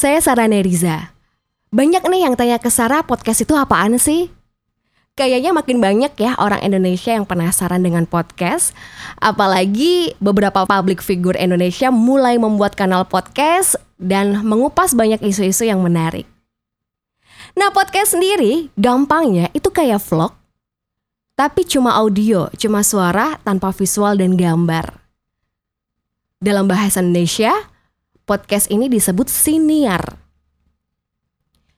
saya Sarah Neriza. Banyak nih yang tanya ke Sarah podcast itu apaan sih? Kayaknya makin banyak ya orang Indonesia yang penasaran dengan podcast. Apalagi beberapa public figure Indonesia mulai membuat kanal podcast dan mengupas banyak isu-isu yang menarik. Nah podcast sendiri gampangnya itu kayak vlog, tapi cuma audio, cuma suara tanpa visual dan gambar. Dalam bahasa Indonesia, podcast ini disebut siniar.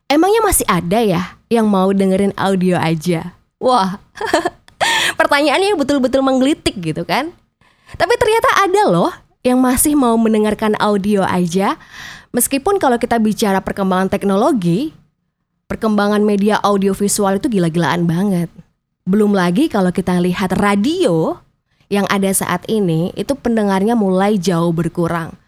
Emangnya masih ada ya yang mau dengerin audio aja? Wah, pertanyaannya betul-betul menggelitik gitu kan? Tapi ternyata ada loh yang masih mau mendengarkan audio aja, meskipun kalau kita bicara perkembangan teknologi, perkembangan media audiovisual itu gila-gilaan banget. Belum lagi kalau kita lihat radio yang ada saat ini, itu pendengarnya mulai jauh berkurang.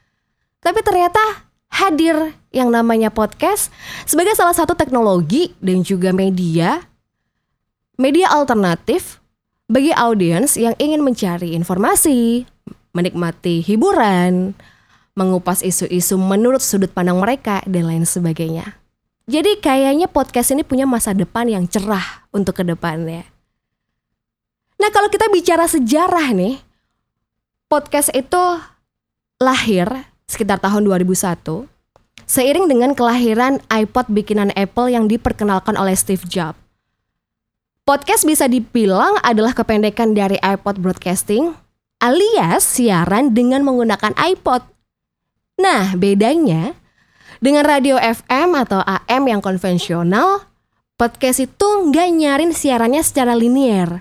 Tapi ternyata hadir yang namanya podcast sebagai salah satu teknologi dan juga media media alternatif bagi audiens yang ingin mencari informasi, menikmati hiburan, mengupas isu-isu menurut sudut pandang mereka dan lain sebagainya. Jadi kayaknya podcast ini punya masa depan yang cerah untuk ke depannya. Nah kalau kita bicara sejarah nih, podcast itu lahir sekitar tahun 2001 seiring dengan kelahiran iPod bikinan Apple yang diperkenalkan oleh Steve Jobs. Podcast bisa dibilang adalah kependekan dari iPod Broadcasting alias siaran dengan menggunakan iPod. Nah, bedanya dengan radio FM atau AM yang konvensional, podcast itu nggak nyarin siarannya secara linier.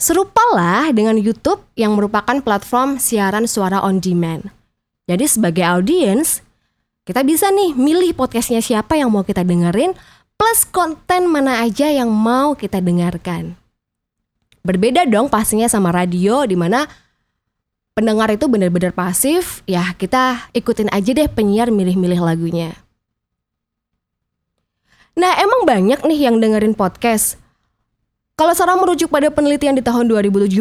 Serupalah dengan YouTube yang merupakan platform siaran suara on demand. Jadi sebagai audiens, kita bisa nih milih podcastnya siapa yang mau kita dengerin, plus konten mana aja yang mau kita dengarkan. Berbeda dong pastinya sama radio di mana pendengar itu benar-benar pasif, ya kita ikutin aja deh penyiar milih-milih lagunya. Nah emang banyak nih yang dengerin podcast. Kalau sekarang merujuk pada penelitian di tahun 2017,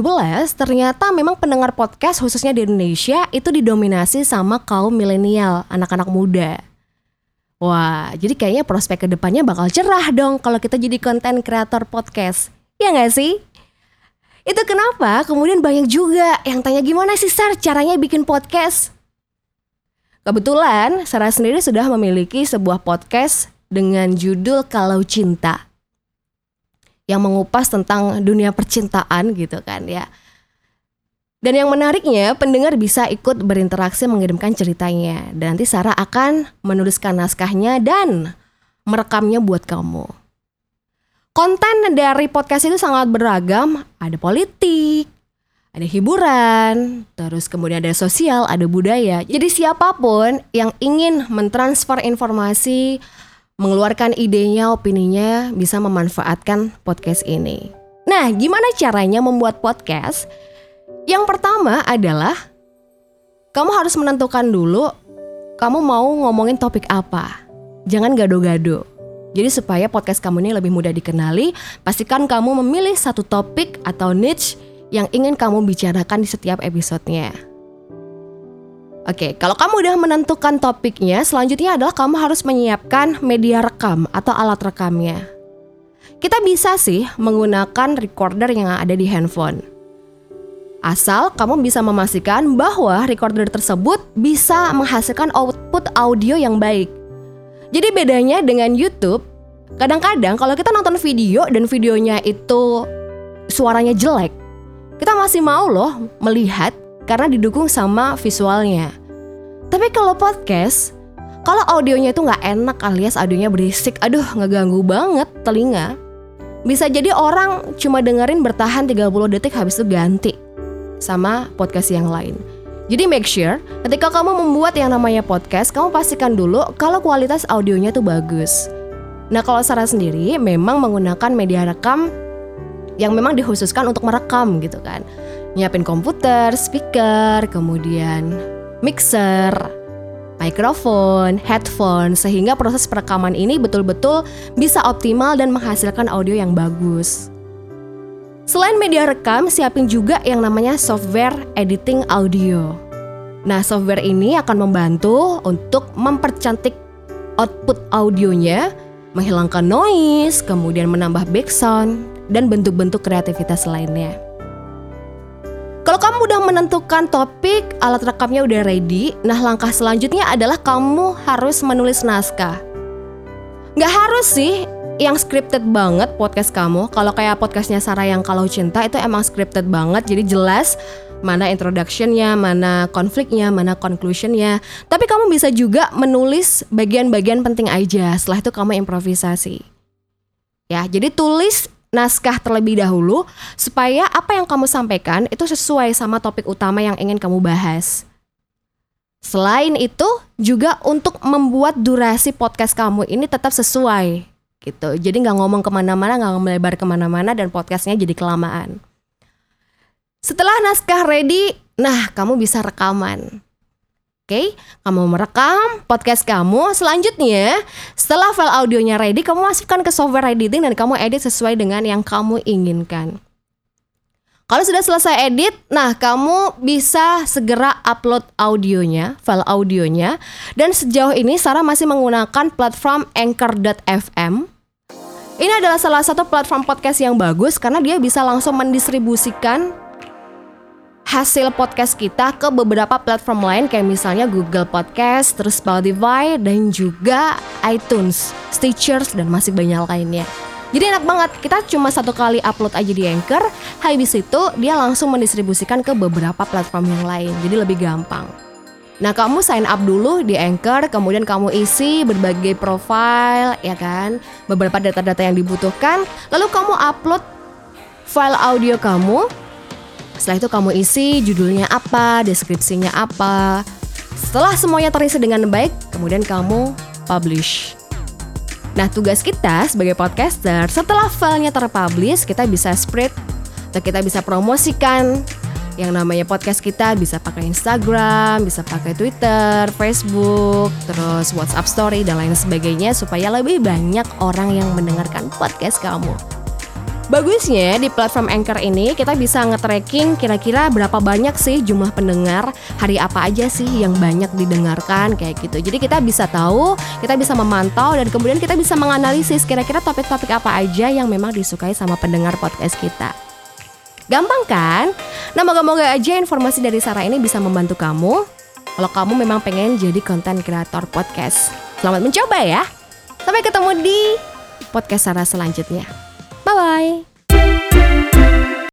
ternyata memang pendengar podcast khususnya di Indonesia itu didominasi sama kaum milenial, anak-anak muda. Wah, jadi kayaknya prospek ke depannya bakal cerah dong kalau kita jadi konten kreator podcast. Ya nggak sih? Itu kenapa kemudian banyak juga yang tanya gimana sih Sar caranya bikin podcast? Kebetulan Sarah sendiri sudah memiliki sebuah podcast dengan judul Kalau Cinta yang mengupas tentang dunia percintaan gitu kan ya. Dan yang menariknya, pendengar bisa ikut berinteraksi mengirimkan ceritanya. Dan nanti Sarah akan menuliskan naskahnya dan merekamnya buat kamu. Konten dari podcast itu sangat beragam, ada politik, ada hiburan, terus kemudian ada sosial, ada budaya. Jadi siapa pun yang ingin mentransfer informasi, mengeluarkan idenya, opininya bisa memanfaatkan podcast ini. Nah, gimana caranya membuat podcast? Yang pertama adalah kamu harus menentukan dulu kamu mau ngomongin topik apa. Jangan gado-gado. Jadi supaya podcast kamu ini lebih mudah dikenali, pastikan kamu memilih satu topik atau niche yang ingin kamu bicarakan di setiap episodenya. Oke, kalau kamu udah menentukan topiknya, selanjutnya adalah kamu harus menyiapkan media rekam atau alat rekamnya. Kita bisa sih menggunakan recorder yang ada di handphone. Asal kamu bisa memastikan bahwa recorder tersebut bisa menghasilkan output audio yang baik. Jadi bedanya dengan YouTube, kadang-kadang kalau kita nonton video dan videonya itu suaranya jelek, kita masih mau loh melihat karena didukung sama visualnya. Tapi kalau podcast, kalau audionya itu nggak enak alias audionya berisik, aduh ngeganggu banget telinga. Bisa jadi orang cuma dengerin bertahan 30 detik habis itu ganti sama podcast yang lain. Jadi make sure ketika kamu membuat yang namanya podcast, kamu pastikan dulu kalau kualitas audionya tuh bagus. Nah kalau Sarah sendiri memang menggunakan media rekam yang memang dikhususkan untuk merekam gitu kan. Nyiapin komputer, speaker, kemudian mixer, mikrofon, headphone sehingga proses perekaman ini betul-betul bisa optimal dan menghasilkan audio yang bagus. Selain media rekam, siapin juga yang namanya software editing audio. Nah, software ini akan membantu untuk mempercantik output audionya, menghilangkan noise, kemudian menambah background, dan bentuk-bentuk kreativitas lainnya. Kalau kamu udah menentukan topik, alat rekamnya udah ready, nah langkah selanjutnya adalah kamu harus menulis naskah. Gak harus sih yang scripted banget podcast kamu. Kalau kayak podcastnya Sarah yang kalau cinta itu emang scripted banget, jadi jelas mana introductionnya, mana konfliknya, mana conclusionnya. Tapi kamu bisa juga menulis bagian-bagian penting aja. Setelah itu kamu improvisasi. Ya, jadi tulis naskah terlebih dahulu supaya apa yang kamu sampaikan itu sesuai sama topik utama yang ingin kamu bahas. Selain itu juga untuk membuat durasi podcast kamu ini tetap sesuai gitu. Jadi nggak ngomong ke mana-mana, nggak melebar ke mana-mana dan podcastnya jadi kelamaan. Setelah naskah ready, nah kamu bisa rekaman. Oke, kamu merekam podcast kamu. Selanjutnya, setelah file audionya ready, kamu masukkan ke software editing dan kamu edit sesuai dengan yang kamu inginkan. Kalau sudah selesai edit, nah kamu bisa segera upload audionya, file audionya. Dan sejauh ini Sarah masih menggunakan platform Anchor.fm. Ini adalah salah satu platform podcast yang bagus karena dia bisa langsung mendistribusikan hasil podcast kita ke beberapa platform lain kayak misalnya Google Podcast, terus Spotify dan juga iTunes, Stitcher dan masih banyak lainnya. Jadi enak banget, kita cuma satu kali upload aja di Anchor, habis itu dia langsung mendistribusikan ke beberapa platform yang lain, jadi lebih gampang. Nah kamu sign up dulu di Anchor, kemudian kamu isi berbagai profile, ya kan, beberapa data-data yang dibutuhkan, lalu kamu upload file audio kamu setelah itu kamu isi judulnya apa, deskripsinya apa. Setelah semuanya terisi dengan baik, kemudian kamu publish. Nah, tugas kita sebagai podcaster, setelah filenya terpublish, kita bisa spread atau kita bisa promosikan yang namanya podcast kita bisa pakai Instagram, bisa pakai Twitter, Facebook, terus WhatsApp Story dan lain sebagainya supaya lebih banyak orang yang mendengarkan podcast kamu. Bagusnya di platform Anchor ini kita bisa nge-tracking kira-kira berapa banyak sih jumlah pendengar, hari apa aja sih yang banyak didengarkan kayak gitu. Jadi kita bisa tahu, kita bisa memantau dan kemudian kita bisa menganalisis kira-kira topik-topik apa aja yang memang disukai sama pendengar podcast kita. Gampang kan? Nah moga-moga aja informasi dari Sarah ini bisa membantu kamu kalau kamu memang pengen jadi konten kreator podcast. Selamat mencoba ya. Sampai ketemu di podcast Sarah selanjutnya. Bye bye.